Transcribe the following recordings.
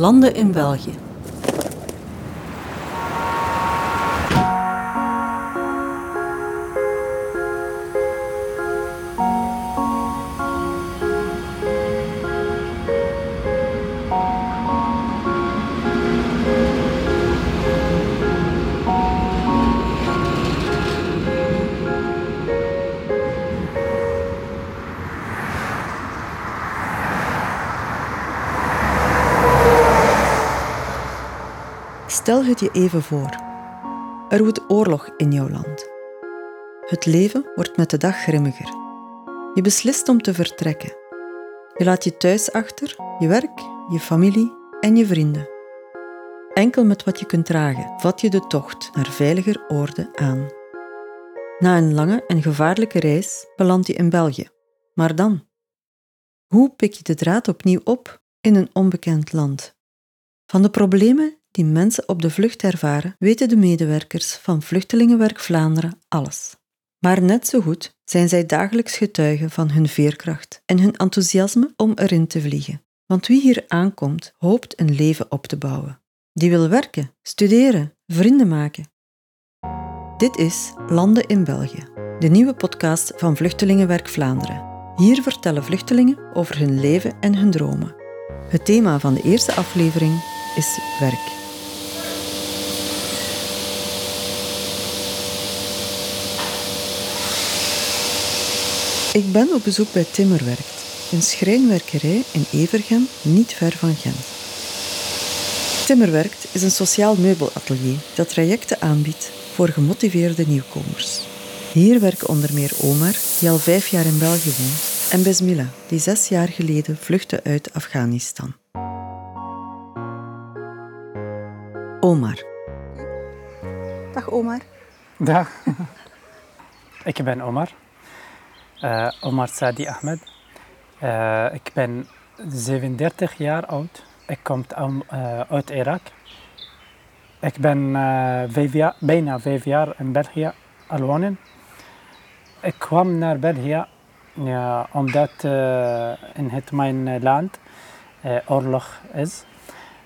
Landen in België. Stel het je even voor. Er woedt oorlog in jouw land. Het leven wordt met de dag grimmiger. Je beslist om te vertrekken. Je laat je thuis achter, je werk, je familie en je vrienden. Enkel met wat je kunt dragen vat je de tocht naar veiliger oorden aan. Na een lange en gevaarlijke reis beland je in België. Maar dan? Hoe pik je de draad opnieuw op in een onbekend land? Van de problemen die mensen op de vlucht ervaren, weten de medewerkers van Vluchtelingenwerk Vlaanderen alles. Maar net zo goed zijn zij dagelijks getuigen van hun veerkracht en hun enthousiasme om erin te vliegen. Want wie hier aankomt, hoopt een leven op te bouwen. Die wil werken, studeren, vrienden maken. Dit is Landen in België, de nieuwe podcast van Vluchtelingenwerk Vlaanderen. Hier vertellen vluchtelingen over hun leven en hun dromen. Het thema van de eerste aflevering is werk. Ik ben op bezoek bij Timmerwerkt, een schrijnwerkerij in Evergem, niet ver van Gent. Timmerwerkt is een sociaal meubelatelier dat trajecten aanbiedt voor gemotiveerde nieuwkomers. Hier werken onder meer Omar, die al vijf jaar in België woont, en Besmila, die zes jaar geleden vluchtte uit Afghanistan. Omar. Dag Omar. Dag. Ik ben Omar. Uh, Omar Sadi Ahmed. Uh, ik ben 37 jaar oud. Ik kom uh, uit Irak. Ik ben bijna vijf jaar in België al wonen. Ik kwam naar België omdat in het mijn land oorlog is.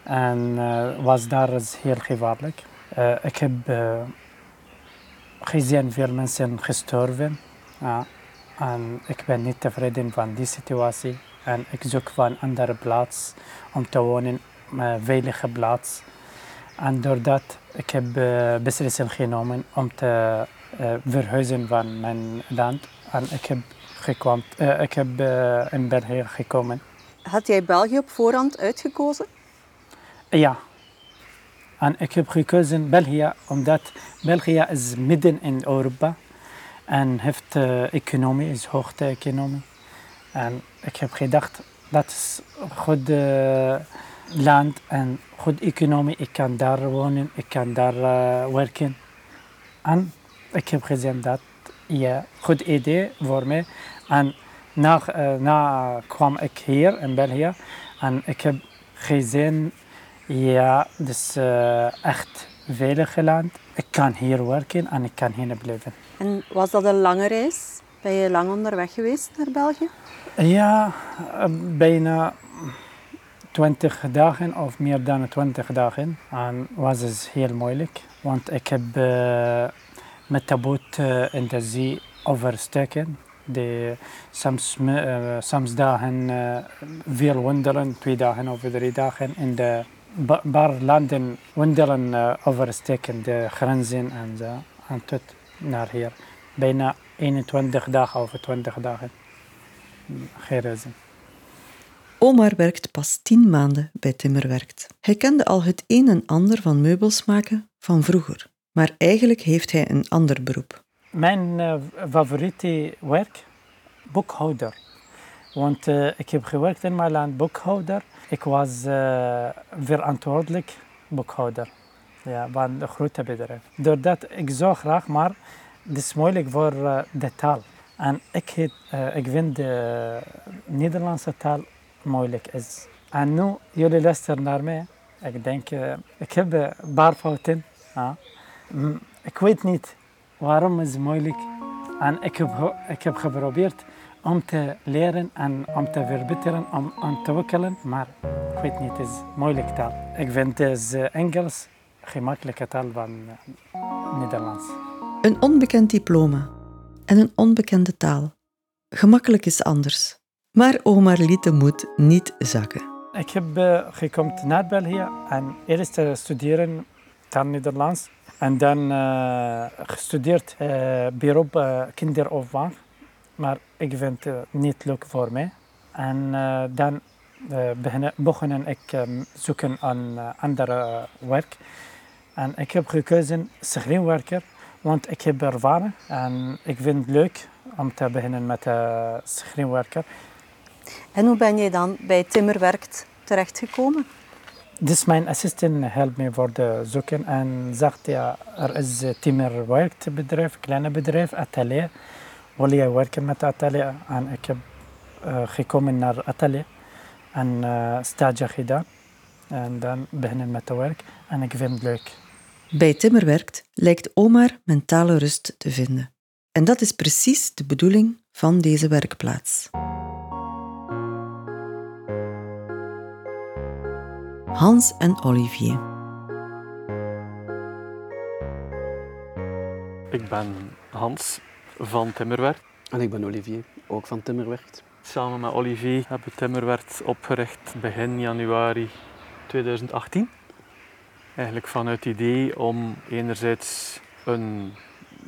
En was daar is heel gevaarlijk. ik heb gezien veel mensen gestorven. En ik ben niet tevreden van die situatie. En ik zoek van een andere plaats om te wonen, een veilige plaats. En doordat ik heb uh, beslissing genomen om te uh, verhuizen van mijn land. En ik heb, gekwam, ik heb in België gekomen. Had jij België op voorhand uitgekozen? Ja. En ik heb gekozen België omdat België is midden in Europa en heeft uh, economie, is hoogte economie. En ik heb gedacht, dat is goed uh, land en goed economie. Ik kan daar wonen, ik kan daar uh, werken. En ik heb gezien dat, ja, goed idee voor mij. En na, na kwam ik hier in België en ik heb gezien, ja, dus echt veilig land. Ik kan hier werken en ik kan hier blijven. En was dat een lange reis? Ben je lang onderweg geweest naar België? Ja, eh, bijna 20 dagen of meer dan 20 dagen. En was het heel moeilijk, want ik heb uh, met de boot uh, in de zee oversteken. De, soms, soms dagen veel wandelen, twee dagen of drie dagen in de paar landen wandelen oversteken, de grenzen en zo. En tot naar hier. Bijna 21 dagen of 20 dagen. Geen reizen. Omar werkt pas tien maanden bij Timmerwerkt. Hij kende al het een en ander van meubels maken van vroeger, maar eigenlijk heeft hij een ander beroep. Mijn uh, favoriete werk? Boekhouder. Want uh, ik heb gewerkt in mijn land boekhouder. Ik was uh, verantwoordelijk boekhouder ja, van grote bedrijf. Doordat ik zo graag, maar het is moeilijk voor uh, de taal. En ik, uh, ik vind de Nederlandse taal moeilijk is. En nu, jullie luisteren naar mij. Ik denk, uh, ik heb een paar fouten. Ik weet niet waarom het moeilijk is. En ik heb, ik heb geprobeerd om te leren en om te verbeteren, om te ontwikkelen. Maar ik weet niet, het is een moeilijke taal. Ik vind het Engels gemakkelijke taal van Nederlands. Een onbekend diploma en een onbekende taal. Gemakkelijk is anders. Maar Omar liet de moed niet zakken. Ik heb uh, gekomen naar België en eerst studeren taal Nederlands. En dan uh, gestudeerd uh, beroep uh, kinderopvang. Maar ik vind het niet leuk voor mij. En dan begonnen ik zoeken aan andere werk. En ik heb gekozen schrijnwerker, want ik heb ervaren en ik vind het leuk om te beginnen met uh, schrijnwerker. En hoe ben je dan bij Timmerwerkt terechtgekomen? Dus mijn assistent helpt me voor de zoeken en zegt ja, er is een Timmerwerktbedrijf, kleine bedrijf, atelier. Wil je werken met atelier? En ik heb uh, gekomen naar atelier en uh, stage gedaan. En dan beginnen met het werk en ik vind het leuk. Bij Timmerwerkt lijkt Omar mentale rust te vinden. En dat is precies de bedoeling van deze werkplaats. Hans en Olivier. Ik ben Hans van Timmerwerk. En ik ben Olivier, ook van Timmerwerk. Samen met Olivier hebben we Timmerwerk opgericht begin januari 2018. Eigenlijk vanuit het idee om enerzijds een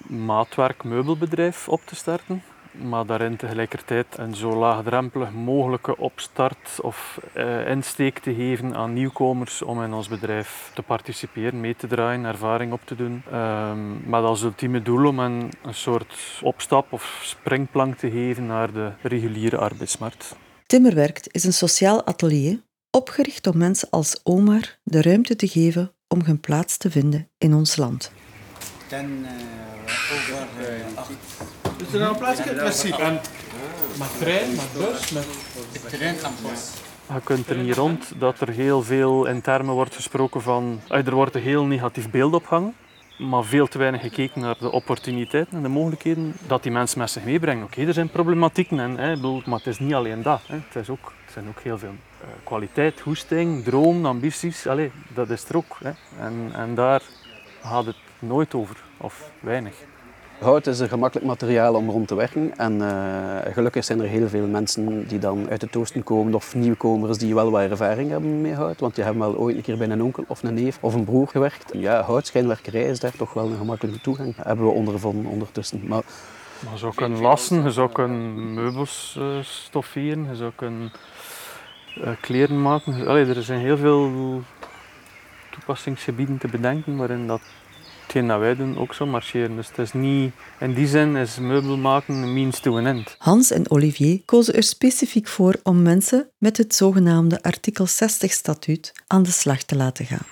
maatwerk meubelbedrijf op te starten, maar daarin tegelijkertijd een zo laagdrempelig mogelijke opstart of uh, insteek te geven aan nieuwkomers om in ons bedrijf te participeren, mee te draaien, ervaring op te doen. Um, met als ultieme doel om een, een soort opstap of springplank te geven naar de reguliere arbeidsmarkt. Timmerwerkt is een sociaal atelier opgericht om mensen als Omar de ruimte te geven om hun plaats te vinden in ons land. Dan over acht. Dus er een plaatsje in principe. En met trein, met bus, met trein en bus. Je kunt er niet rond dat er heel veel in termen wordt gesproken van... Er wordt een heel negatief beeld opgehangen maar veel te weinig gekeken naar de opportuniteiten en de mogelijkheden dat die mensen met zich meebrengen. Oké, er zijn problematieken, en, hè, bedoel, maar het is niet alleen dat. Hè. Het, is ook, zijn ook heel veel uh, kwaliteit, hoesting, droom, ambities. Allee, dat is er ook. Hè. En, en daar gaat het nooit over, of weinig. Hout is een gemakkelijk materiaal om rond te werken. En uh, gelukkig zijn er heel veel mensen die dan uit het oosten komen of nieuwkomers die wel wat ervaring hebben met hout. Want die hebben wel ooit een keer bij een onkel of een neef of een broer gewerkt. Ja, houtschijnwerkerij is daar toch wel een gemakkelijke toegang. Hebben we ondervonden ondertussen. Maar, maar je zou kunnen lassen, je zou kunnen meubels uh, stofferen, je zou kunnen uh, kleren maken. Allee, er zijn heel veel toepassingsgebieden te bedenken waarin dat hetgeen dat wij doen ook zo marcheren. Dus het is niet, in die zin is meubel maken een means to an end. Hans en Olivier kozen er specifiek voor om mensen met het zogenaamde artikel 60 statuut aan de slag te laten gaan.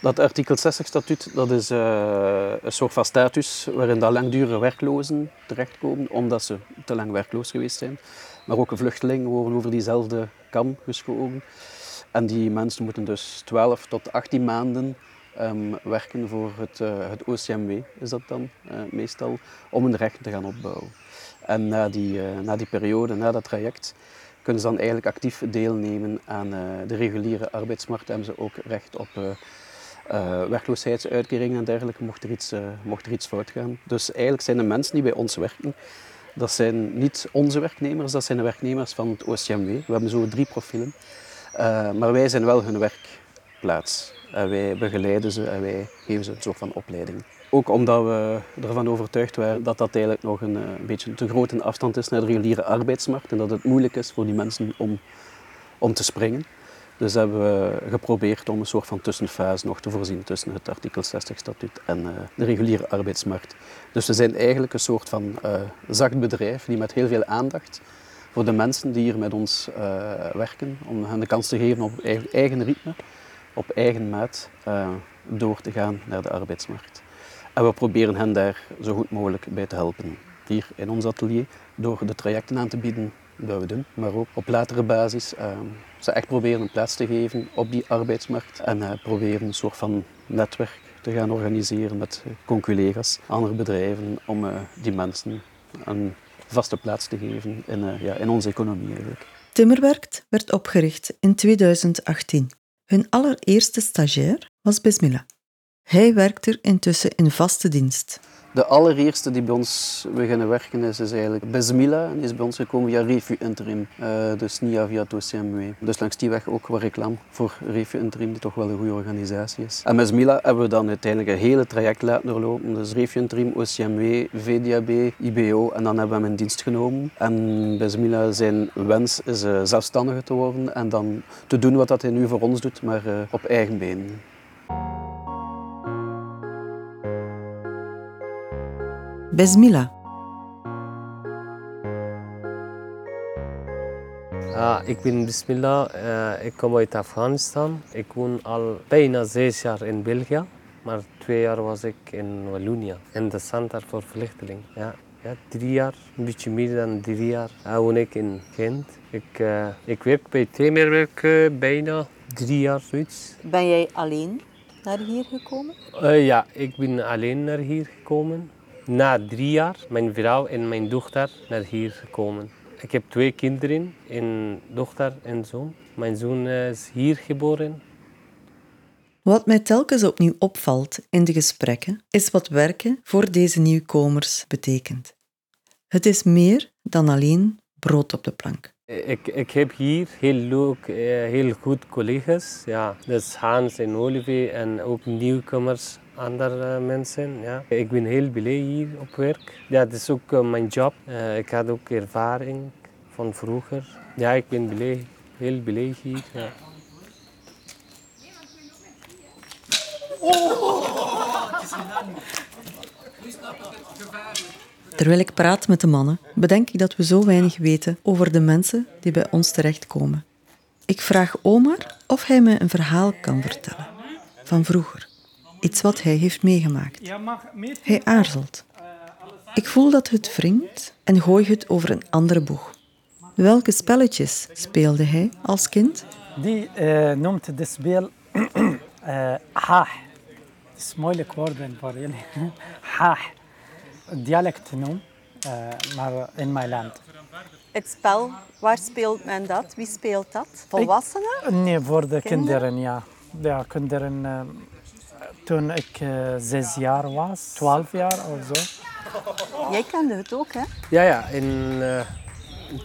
Dat artikel 60 statuut dat is uh, een soort van status waarin dat langdurige werklozen terechtkomen omdat ze te lang werkloos geweest zijn. Maar ook een vluchteling worden over diezelfde kam geschoren. En die mensen moeten dus 12 tot 18 maanden um, werken voor het, uh, het OCMW, is dat dan uh, meestal, om hun rechten te gaan opbouwen. En na die, uh, na die periode, na dat traject, kunnen ze dan eigenlijk actief deelnemen aan de reguliere arbeidsmarkt. Hebben ze ook recht op werkloosheidsuitkeringen en dergelijke, mocht er, iets, mocht er iets fout gaan. Dus eigenlijk zijn de mensen die bij ons werken, dat zijn niet onze werknemers, dat zijn de werknemers van het OCMW. We hebben zo drie profielen. maar wij zijn wel hun werkplaats. En wij begeleiden ze en wij geven ze een soort van opleiding. Ook omdat we ervan overtuigd waren dat dat eigenlijk nog een, eh, beetje te grote afstand is naar de reguliere arbeidsmarkt en dat het moeilijk is voor die mensen om, om te springen. Dus hebben we geprobeerd om een soort van tussenfase nog te voorzien tussen het artikel 60 statuut en uh, de reguliere arbeidsmarkt. Dus we zijn eigenlijk een soort van uh, zacht bedrijf die met heel veel aandacht voor de mensen die hier met ons werken, om hen de kans te geven op eigen ritme op eigen maat uh, door te gaan naar de arbeidsmarkt. En we proberen hen daar zo goed mogelijk bij te helpen. Hier in ons atelier, door de trajecten aan te bieden dat we doen, maar ook op latere basis uh, ze echt proberen een plaats te geven op die arbeidsmarkt en uh, proberen een soort van netwerk te gaan organiseren met conculega's, andere bedrijven, om die mensen een vaste plaats te geven in, eh, ja, in onze economie eigenlijk. Timmerwerkt werd opgericht in 2018. Hun allereerste stagiair was Bismillah. Hij werkt er intussen in vaste dienst. De allereerste die bij ons beginnen werken is, is eigenlijk Besmila. Die is bij ons gekomen via Refu Interim. Uh, dus niet via het OCMW. Dus langs die weg ook wat reclame voor Refu Interim, die toch wel een goede organisatie is. En Besmila hebben we dan uiteindelijk een hele traject laten doorlopen. Dus Refu Interim, OCMW, VDAB, IBO. En dan hebben we hem in dienst genomen. En Besmila zijn wens is uh, zelfstandiger te worden en dan te doen wat dat hij nu voor ons doet, maar uh, op eigen benen. Besmila. Ah, ik ben Bismillah, uh, ik kom uit Afghanistan. Ik woon al bijna zes jaar in België, maar twee jaar was ik in Wallonië, in de Center voor Vluchtelingen. Ja, ja, drie jaar, een beetje meer dan drie jaar, uh, woon ik in Gent. Ik, uh, ik werk bij Temerwerk bijna drie jaar, zoiets. Ben jij alleen naar hier gekomen? ja, ik ben alleen naar hier gekomen na drie jaar mijn vrouw en mijn dochter naar hier gekomen. Ik heb twee kinderen, een dochter en zoon. Mijn zoon is hier geboren. Wat mij telkens opnieuw opvalt in de gesprekken, is wat werken voor deze nieuwkomers betekent. Het is meer dan alleen brood op de plank. Ik, ik heb hier heel leuk, eh, heel goed collega's. Ja, dus Hans en Olivier en ook nieuwkomers andere mensen. Ja. Ik ben heel blij hier op werk. Ja, het is ook uh, mijn job. Uh, ik had ook ervaring van vroeger. Ja, ik ben blij, heel blij hier. Ja. Terwijl ik praat met de mannen, bedenk ik dat we zo weinig weten over de mensen die bij ons terechtkomen. Ik vraag Omar of hij me een verhaal kan vertellen van vroeger. Iets wat hij heeft meegemaakt. Hij aarzelt. Ik voel dat het wringt en gooi het over een andere boeg. Welke spelletjes speelde hij als kind? Die uh, noemt de speel uh. Het is moeilijk woorden voor jullie. haah. Dialect noem, uh, maar in mijn land. Het spel, waar speelt men dat? Wie speelt dat? Volwassenen? Ik, nee, voor de kinderen, kinderen ja. Ja, kinderen toen ik uh, zes jaar was, twaalf jaar of zo. Jij kende het ook, hè? Ja, ja. En, uh,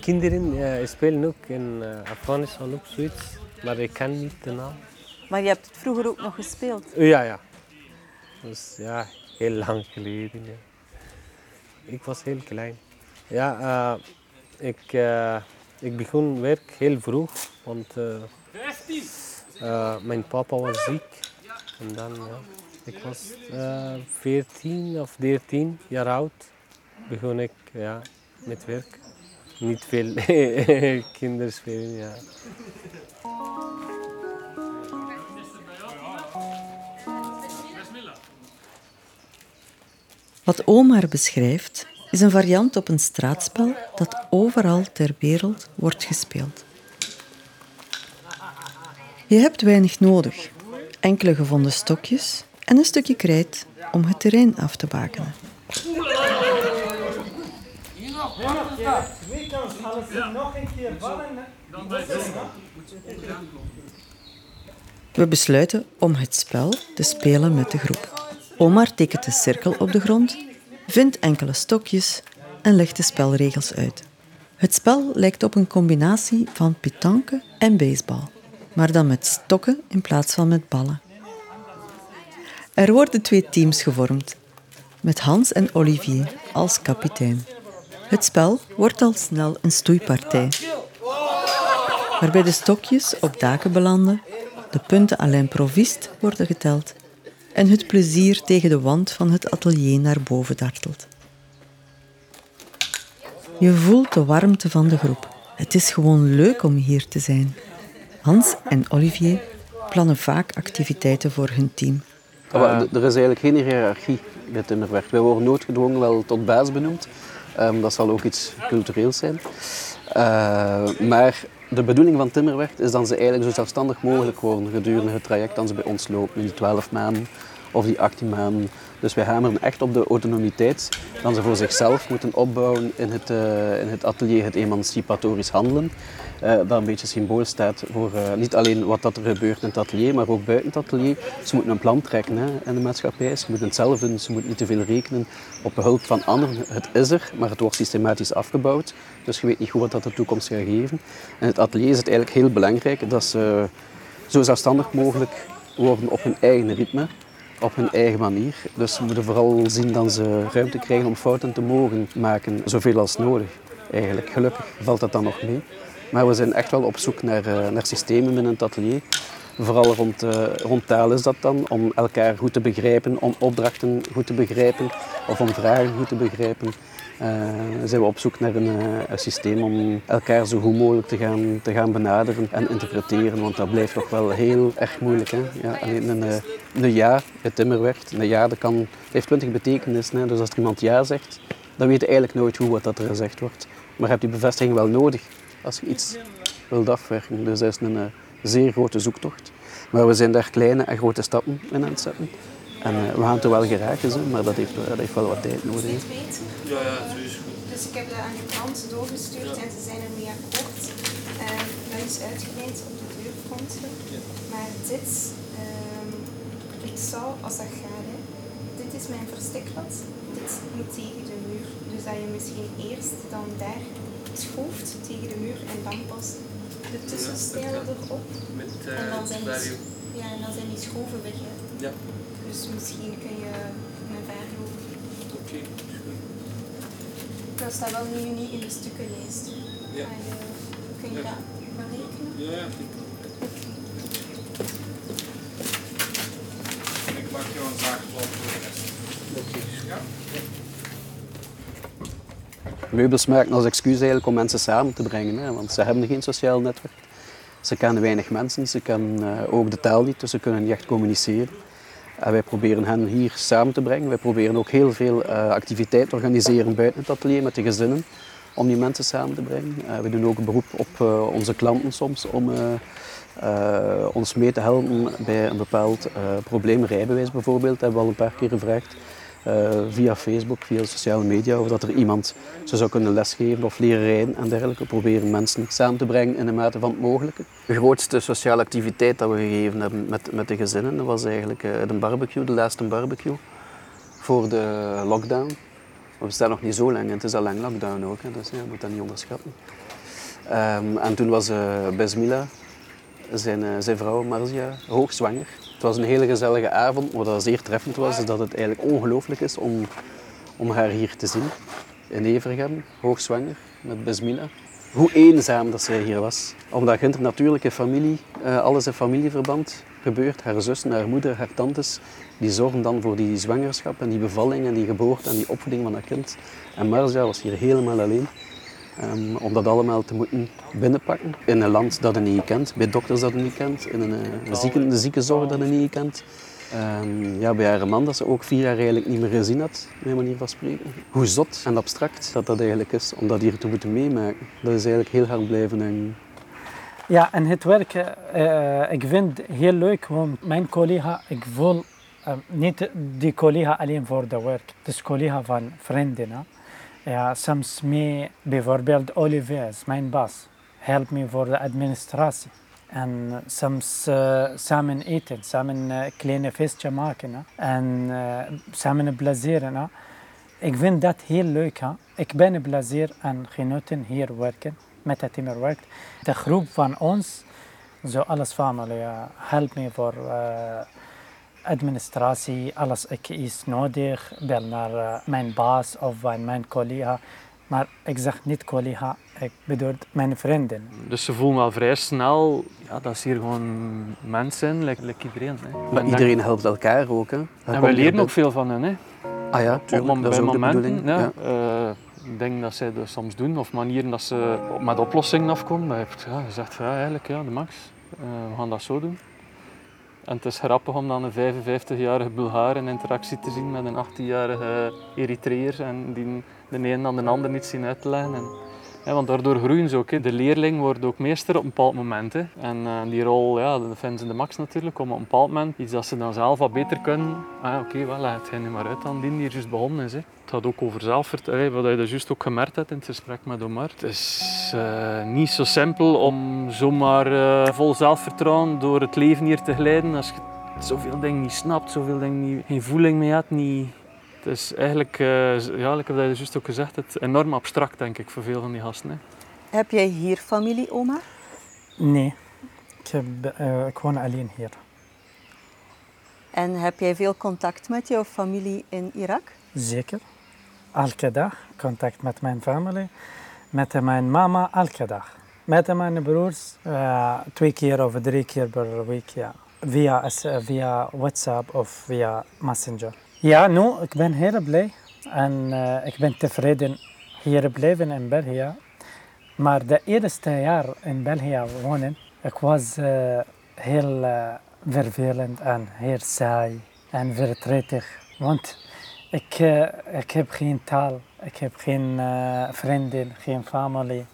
kinderen uh, spelen ook in Afghanistan ook zoiets, maar ik ken niet de naam. Maar je hebt het vroeger ook nog gespeeld? Ja, ja. Dus ja, heel lang geleden. Ja. Ik was heel klein. Ja, ik, ik begon werk heel vroeg, want mijn papa was ziek. En dan, ja, ik was uh, 14 of 13 jaar oud, begon ik ja, met werk. Niet veel kinderspelen, ja. Wat Omar beschrijft, is een variant op een straatspel dat overal ter wereld wordt gespeeld. Je hebt weinig nodig enkele gevonden stokjes en een stukje krijt om het terrein af te bakenen. We besluiten om het spel te spelen met de groep. Omar tekent een cirkel op de grond, vindt enkele stokjes en legt de spelregels uit. Het spel lijkt op een combinatie van pitanke en baseball maar dan met stokken in plaats van met ballen. Er worden twee teams gevormd, met Hans en Olivier als kapitein. Het spel wordt al snel een stoeipartij, waarbij de stokjes op daken belanden, de punten à l'improviste worden geteld en het plezier tegen de wand van het atelier naar boven dartelt. Je voelt de warmte van de groep. Het is gewoon leuk om hier te zijn. Hans en Olivier plannen vaak activiteiten voor hun team. Uh, er is eigenlijk geen hiërarchie bij Timmerwerk. Wij worden noodgedwongen wel tot baas benoemd. Um, dat zal ook iets cultureels zijn. Uh, maar de bedoeling van Timmerwerk is dat ze eigenlijk zo zelfstandig mogelijk worden gedurende het traject dat ze bij ons lopen. Die 12 maanden of die 18 maanden Dus wij hameren echt op de autonomiteit dat ze voor zichzelf moeten opbouwen in het, uh, in het atelier, het emancipatorisch handelen. Uh, dat een beetje symbool staat voor uh, niet alleen wat dat er gebeurt in het atelier, maar ook buiten het atelier. Ze moeten een plan trekken hè, in de maatschappij. Ze moeten het zelf doen, ze moeten niet te veel rekenen op hulp van anderen. Het is er, maar het wordt systematisch afgebouwd. Dus je weet niet goed wat dat de toekomst gaat geven. In het atelier is het eigenlijk heel belangrijk dat ze zo zelfstandig mogelijk worden op hun eigen ritme, op hun eigen manier. Dus ze moeten vooral zien dat ze ruimte krijgen om fouten te mogen maken, zoveel als nodig. Eigenlijk, gelukkig valt dat dan nog mee. Maar we zijn echt wel op zoek naar, uh, naar systemen binnen het atelier. Vooral rond, uh, rond taal is dat dan, om elkaar goed te begrijpen, om opdrachten goed te begrijpen of om vragen goed te begrijpen. Uh, zijn we op zoek naar een, een, systeem om elkaar zo goed mogelijk te gaan, te gaan benaderen en interpreteren, want dat blijft toch wel heel erg moeilijk. Hè? Ja, alleen een, een ja, het timmerwerkt, een ja dat kan, heeft twintig betekenissen. Hè? Dus als iemand ja zegt, dan weet je eigenlijk nooit hoe wat dat er gezegd wordt. Maar je hebt die bevestiging wel nodig als je iets wilt afwerken. Dus dat is een uh, zeer grote zoektocht. Maar we zijn daar kleine en grote stappen in aan het zetten. En uh, we gaan het er wel geraken, zo, maar dat heeft, dat heeft wel wat tijd nodig. Weten? Ja, ja, zo is goed. Dus ik heb dat aan de klant doorgestuurd ja. en ze zijn ermee akkoord. Uh, dat is uitgebreid op de deurfronten. Ja. Maar dit, um, ik zou, als dat gaat, hè, dit is mijn verstiklat. Dit moet tegen de muur. Dus dat je misschien eerst dan daar schooft tegen de muur en dan pas de tussenstijlen erop. Met, uh, en dan zijn die, ja, en dan zijn die schroeven weg. Hè. Ja. Dus misschien kun je met verder over. Oké, okay. Dat staat wel nu niet in de stukkenlijst. Ja. Maar uh, kun je ja. dat berekenen? Ja, ja. Ik maak jou een zaagplan voor de rest. Oké. Ja? Meubels maken als excuus eigenlijk om mensen samen te brengen, hè, want ze hebben geen sociaal netwerk. Ze kennen weinig mensen, ze kennen uh, ook de taal niet, dus ze kunnen niet echt communiceren. En wij proberen hen hier samen te brengen. Wij proberen ook heel veel uh, activiteiten te organiseren buiten het atelier met de gezinnen, om die mensen samen te brengen. Uh, we doen ook een beroep op uh, onze klanten soms om ons mee te helpen bij een bepaald probleem. Rijbewijs bijvoorbeeld, hebben we al een paar keer gevraagd. Uh, via Facebook, via sociale media, of dat er iemand ze zou kunnen lesgeven of leren rijden en dergelijke. Proberen mensen samen te brengen in de mate van het mogelijke. De grootste sociale activiteit dat we gegeven hebben met, met de gezinnen was eigenlijk uh, de barbecue, de laatste barbecue voor de lockdown. We staan nog niet zo lang het is al lang lockdown ook, dus ja, je moet dat niet onderschatten. Um, en toen was uh, Besmila, zijn, zijn vrouw Marzia, hoogzwanger. Het was een hele gezellige avond. Wat zeer treffend was, is dat het eigenlijk ongelooflijk is om, om haar hier te zien. In Evergem, hoogzwanger, met Besmila. Hoe eenzaam dat zij hier was. Omdat Ginter natuurlijke familie, uh, alles in familieverband gebeurt. Haar zus, haar moeder, haar tantes, die zorgen dan voor die zwangerschap en die bevalling en die geboorte en die opvoeding van dat kind. En Marja was hier helemaal alleen. Um, om dat allemaal te moeten binnenpakken. In een land dat je niet kent, bij dokters dat je niet kent, in een, een zieken, de ziekenzorg dat je niet kent. Um, ja, bij haar man dat ze ook vier jaar eigenlijk niet meer gezien had, mijn manier van spreken. Hoe zot en abstract dat dat eigenlijk is, om dat hier te moeten meemaken. Dat is eigenlijk heel hard blijven hangen. Ja, en het werk, uh, ik vind het heel leuk, want mijn collega, ik voel niet die collega alleen voor het werk. Het is collega van vrienden. Hè? Ja, soms mee, bijvoorbeeld Olivier mijn baas, helpt me voor de administratie. En soms uh, samen eten, samen uh, kleine feestje maken en uh, samen blazeren. Hè? Ik vind dat heel leuk. Hè? Ik ben plezier en genoten hier werken, met het timmerwerk. De groep van ons, zo alles familie, helpt me voor administratie, alles ik is nodig, bel naar uh, mijn baas of mijn collega. Maar ik zeg niet collega, ik bedoel mijn vrienden. Dus ze voelen wel vrij snel ja, dat ze hier gewoon mensen zijn, like, like iedereen. Hè. Maar iedereen helpt elkaar ook. Hè. En we leren ook veel van hen. Hè. Ah ja, tuurlijk. Op, dat is ook de bedoeling. ja, Ja. uh, dingen dat zij dat soms doen, of manieren dat ze met oplossingen afkomen. Dat heeft ja, gezegd, ja, eigenlijk ja, de max, uh, we gaan dat zo doen. En het is grappig om dan een 55-jarige Bulgaar in interactie te zien met een 18-jarige Eritreër en die de een aan de ander niet zien uit want daardoor groeien ze ook. De leerling wordt ook meester op een bepaald moment. En uh, die rol ja, dat vinden ze de max natuurlijk, om op een bepaald moment iets dat ze dan zelf wat beter kunnen. Ah, Oké, okay, wel, het nu maar uit aan die die juist begonnen is. Hè. Het gaat ook over zelfvertrouwen, wat je dus juist ook gemerkt hebt in het gesprek met Omar. Het is uh, niet zo simpel om zomaar uh, vol zelfvertrouwen door het leven hier te glijden als je zoveel dingen niet snapt, zoveel dingen niet, geen voeling mee hebt, niet, het is eigenlijk, uh, ja, ik heb dat juist ook gezegd, het enorm abstract denk ik voor veel van die gasten. Hè. Heb jij hier familie, oma? Nee, ik, heb, uh, ik woon alleen hier. En heb jij veel contact met jouw familie in Irak? Zeker. Elke dag contact met mijn familie. Met mijn mama elke dag. Met mijn broers uh, twee keer of drie keer per week. Ja. Via, via WhatsApp of via Messenger. Ja, nu, ik ben heel blij en uh, ik ben tevreden hier blijven in België. Maar de eerste jaar in België wonen, ik was uh, heel uh, vervelend en heel saai en verdrietig. Want ik, ik heb geen taal, ik heb geen vrienden, geen familie.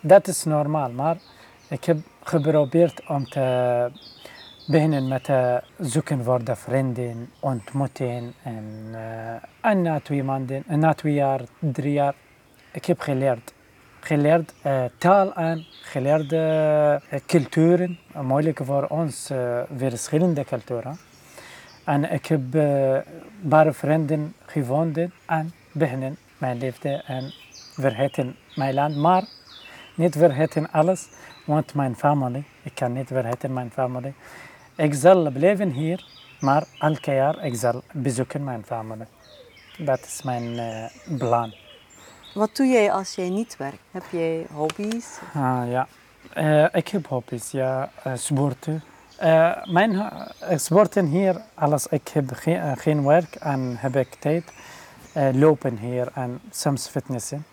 Dat is normaal, maar ik heb geprobeerd om te beginnen met uh, zoeken voor de vrienden, ontmoeten. En, uh, en na twee maanden, na twee jaar, drie jaar, ik heb geleerd. Geleerd taal en geleerd culturen. Moeilijk voor ons, verschillende culturen. En ik heb een paar vrienden gevonden en beginnen mijn liefde en vergeten mijn land. Maar niet vergeten alles, want mijn familie, ik kan niet vergeten mijn familie. Ik zal blijven hier, maar elke jaar ik zal bezoeken mijn familie. Dat is mijn uh, plan. Wat doe jij als jij niet werkt? Heb jij hobby's? Ah, ja, uh, ik heb hobby's. Ja, uh, sporten. mijn sporten hier, als ik heb geen, geen werk en heb ik tijd, lopen hier en soms fitnessen.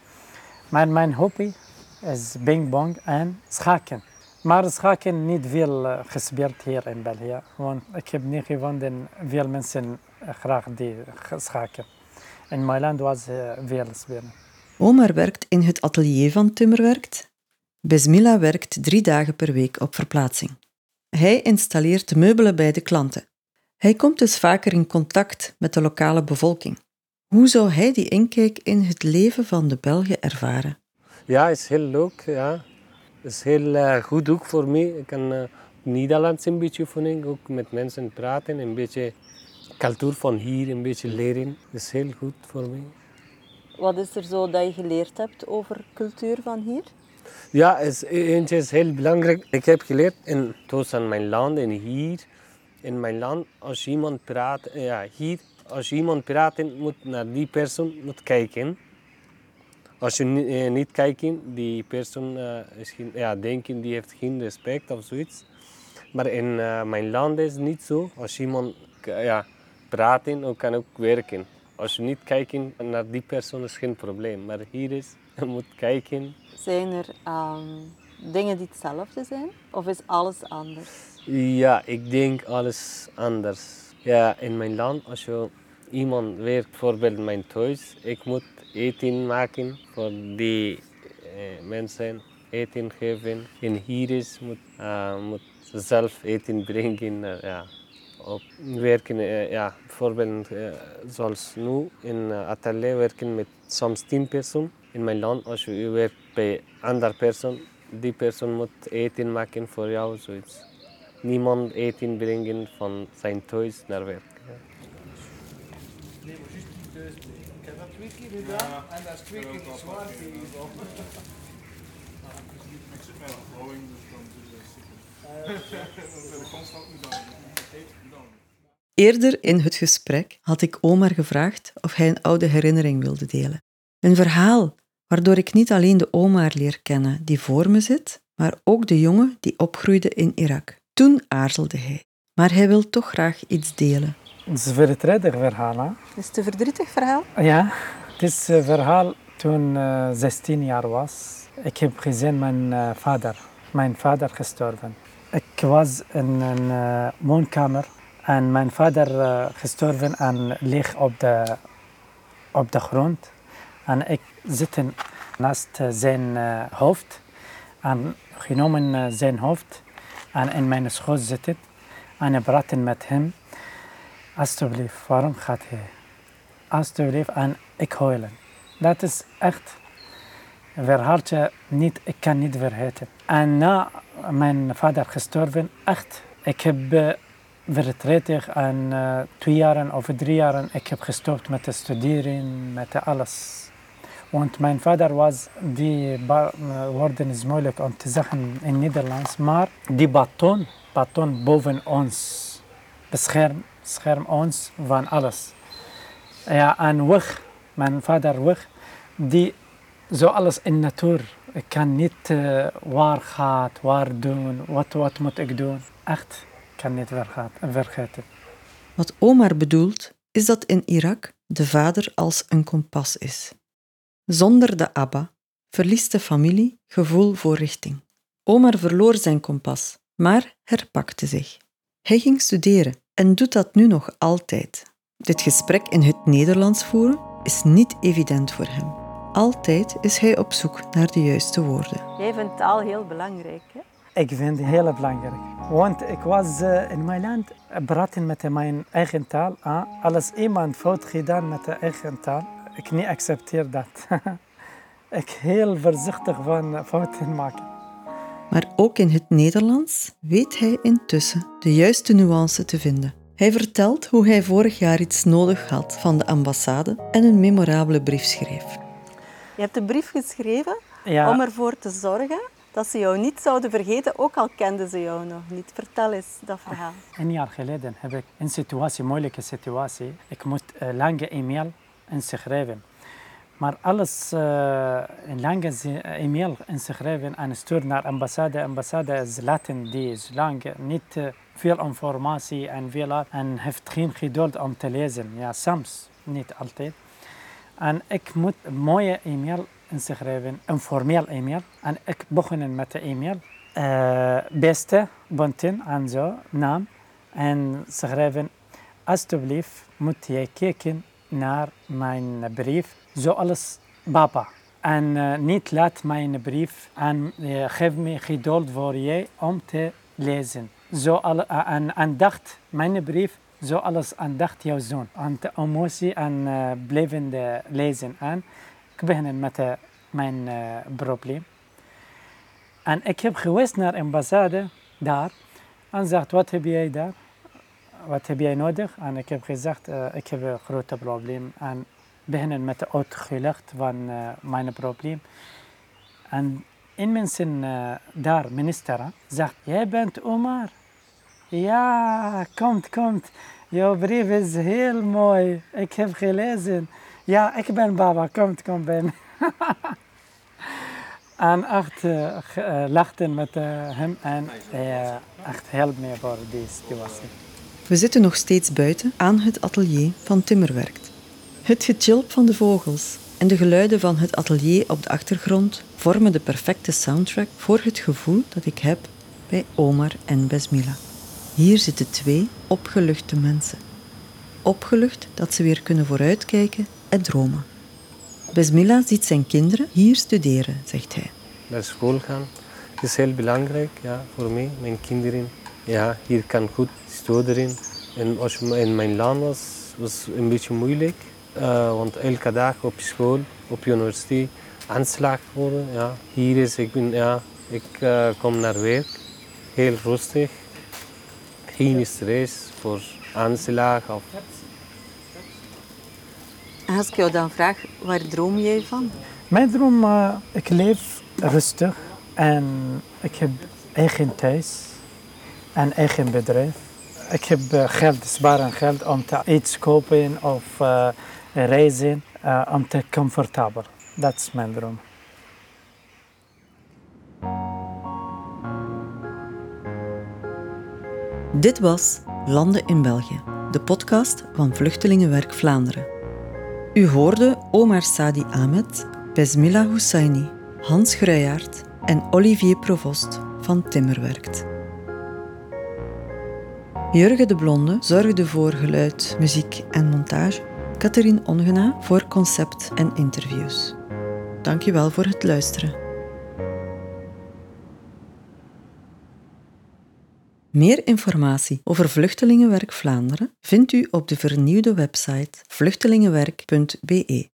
Maar mijn hobby is pingpong en schaken. Maar schaken niet veel uh, gespeeld hier in België. Want ik heb niet gevonden veel mensen uh, graag die schaken. In mijn land was uh, veel spelen. Omar werkt in het atelier van Timmerwerkt. Besmilla werkt drie dagen per week op verplaatsing. Hij installeert de meubelen bij de klanten. Hij komt dus vaker in contact met de lokale bevolking. Hoe zou hij die inkijk in het leven van de Belgen ervaren? Ja, is heel leuk. Ja. Het is heel uh, goed ook voor mij. Ik kan uh, Nederlands een beetje oefenen, ook met mensen praten, een beetje cultuur van hier een beetje leren. Dat is heel goed voor mij. Wat is er zo dat je geleerd hebt over cultuur van hier? Ja, is, eentje is heel belangrijk. Ik heb geleerd in tussen mijn land en hier. In mijn land, als iemand praat, ja, hier, als iemand praat, moet naar die persoon moet kijken. Als je niet, niet kijkt, die persoon uh, is geen, ja, denken die heeft geen respect of zoiets. Maar in uh, mijn land is het niet zo. Als iemand ja, praten, kan ook werken. Als je niet kijkt naar die persoon is geen probleem. Maar hier is, je moet kijken. Zijn er um, dingen die hetzelfde zijn? Of is alles anders? Ja, ik denk alles anders. Ja, in mijn land, als je iemand werkt, bijvoorbeeld mijn thuis, ik moet eten maken voor die uh, mensen, eten geven. En hier is moet, uh, moet zelf eten brengen. Uh, ja. Op werken, ja, bijvoorbeeld zoals nu in atelier werken met soms tien personen. In mijn land, als je werkt bij andere persoon, die persoon moet eten maken voor jou, zoiets. Niemand eten brengen van zijn thuis naar werk. Twee keer gedaan ja. en dat is twee keer te zwaar gegeven. Ik zit met een verhouding, dus dan doe je dat constant niet Eerder in het gesprek had ik Omar gevraagd of hij een oude herinnering wilde delen. Een verhaal waardoor ik niet alleen de Omar leer kennen die voor me zit, maar ook de jongen die opgroeide in Irak. Toen aarzelde hij, maar hij wil toch graag iets delen. Het is een verdrietig verhaal. Hè? Is het een verdrietig verhaal? Ja, het is een verhaal toen uh, 16 jaar was. Ik heb gezien mijn uh, vader, mijn vader gestorven. Ik was in een uh, woonkamer en mijn vader gestorven en ligt op de, op de grond. En ik zit naast eh, zijn eh, hoofd. En genomen eh, zijn hoofd en in mijn schoot zitten. En praten met hem. Alsjeblieft, waarom gaat hij? Alsjeblieft, en ik huilen. Dat is echt verhaaltje, niet, ik kan niet vergeten. En na mijn vader gestorven, echt, ik heb uh, verdrietig en uh, twee jaren of drie jaren, ik heb gestopt met studeren, met alles. Want mijn vader was, die ba- woorden is moeilijk om te zeggen in Nederlands, maar die baton, baton boven ons, bescherm, bescherm ons van alles. Ja, en weg, mijn vader weg, die zo alles in natuur. Ik kan niet uh, waar gaat, waar doen, wat, wat moet ik doen. Echt, ik kan niet vergeten. Wat Omar bedoelt, is dat in Irak de vader als een kompas is. Zonder de Abba verliest de familie gevoel voor richting. Omar verloor zijn kompas, maar herpakte zich. Hij ging studeren en doet dat nu nog altijd. Dit gesprek in het Nederlands voeren is niet evident voor hem. Altijd is hij op zoek naar de juiste woorden. Jij vindt taal heel belangrijk, hè? Ik vind het heel belangrijk. Want ik was uh, in mijn land praten met mijn eigen taal. Als iemand fout gedaan met de eigen taal, ik niet accepteer dat. ik heel voorzichtig van fouten maken. Maar ook in het Nederlands weet hij intussen de juiste nuance te vinden. Hij vertelt hoe hij vorig jaar iets nodig had van de ambassade en een memorabele brief schreef. Je hebt een brief geschreven Ja. om ervoor te zorgen dat ze jou niet zouden vergeten, ook al kenden ze jou nog niet. Vertel eens dat verhaal. Een jaar geleden heb ik een situatie, moeilijke situatie. Ik moet een lange e-mail inschrijven. Maar alles uh, een lange zi- e-mail inschrijven en sturen naar ambassade. Ambassade is Latin, die is lang, niet uh, veel informatie en veel en heeft geen geduld om te lezen. Ja, soms, niet altijd. En ik moet een mooie e-mail inschrijven, een formeel e-mail. En ik begon met de e-mail. Uh, beste, bonten en zo, naam. En schrijven, alsjeblieft moet je kijken naar mijn brief, zoals papa. En uh, niet laat mijn brief en uh, geef me geduld voor je om te lezen. Zo al, en, en dacht mijn brief zoals aandacht jouw zoon. Aan de emotie en blijvende lezen. En ik begin met mijn probleem. En ik heb geweest naar de ambassade daar. En zegt, wat heb jij daar? Wat heb jij nodig? En ik heb gezegd, ik heb een groot probleem. En beginnen met de uitgelegd van mijn probleem. En een mensen daar, minister, zegt, jij bent Omar. Ja, komt, komt. Jouw brief is heel mooi. Ik heb gelezen. Ja, ik ben baba. Komt, kom me. en echt uh, lachten met hem en uh, echt helpt me voor die situatie. We zitten nog steeds buiten aan het atelier van Timmerwerkt. Het getjilp van de vogels en de geluiden van het atelier op de achtergrond vormen de perfecte soundtrack voor het gevoel dat ik heb bij Omar en Besmila. Hier zitten twee opgeluchte mensen. Opgelucht dat ze weer kunnen vooruitkijken en dromen. Besmila ziet zijn kinderen hier studeren, zegt hij. Naar school gaan is heel belangrijk ja, voor mij, mijn kinderen. Ja, hier kan goed studeren. En als je in mijn land was, was het een beetje moeilijk. Uh, want elke dag op school, op universiteit, aanslag worden. Ja. Hier is ik, ben, ja, ik uh, kom naar werk, heel rustig geen stress voor aanslag. Of... En als ik jou dan vraag, waar droom jij van? Mijn droom, uh, ik leef rustig en ik heb eigen thuis en eigen bedrijf. Ik heb uh, geld, sparen geld om te iets kopen of uh, reizen, om te comfortabel. Dat is mijn droom. Dit was Landen in België, de podcast van Vluchtelingenwerk Vlaanderen. U hoorde Omar Sadi Ahmed, Besmila Hussaini, Hans Gruijaert en Olivier Provost van Timmerwerkt. Jurgen de Blonde zorgde voor geluid, muziek en montage. Catherine Ongena voor concept en interviews. Dank je wel voor het luisteren. Meer informatie over Vluchtelingenwerk Vlaanderen vindt u op de vernieuwde website vluchtelingenwerk.be.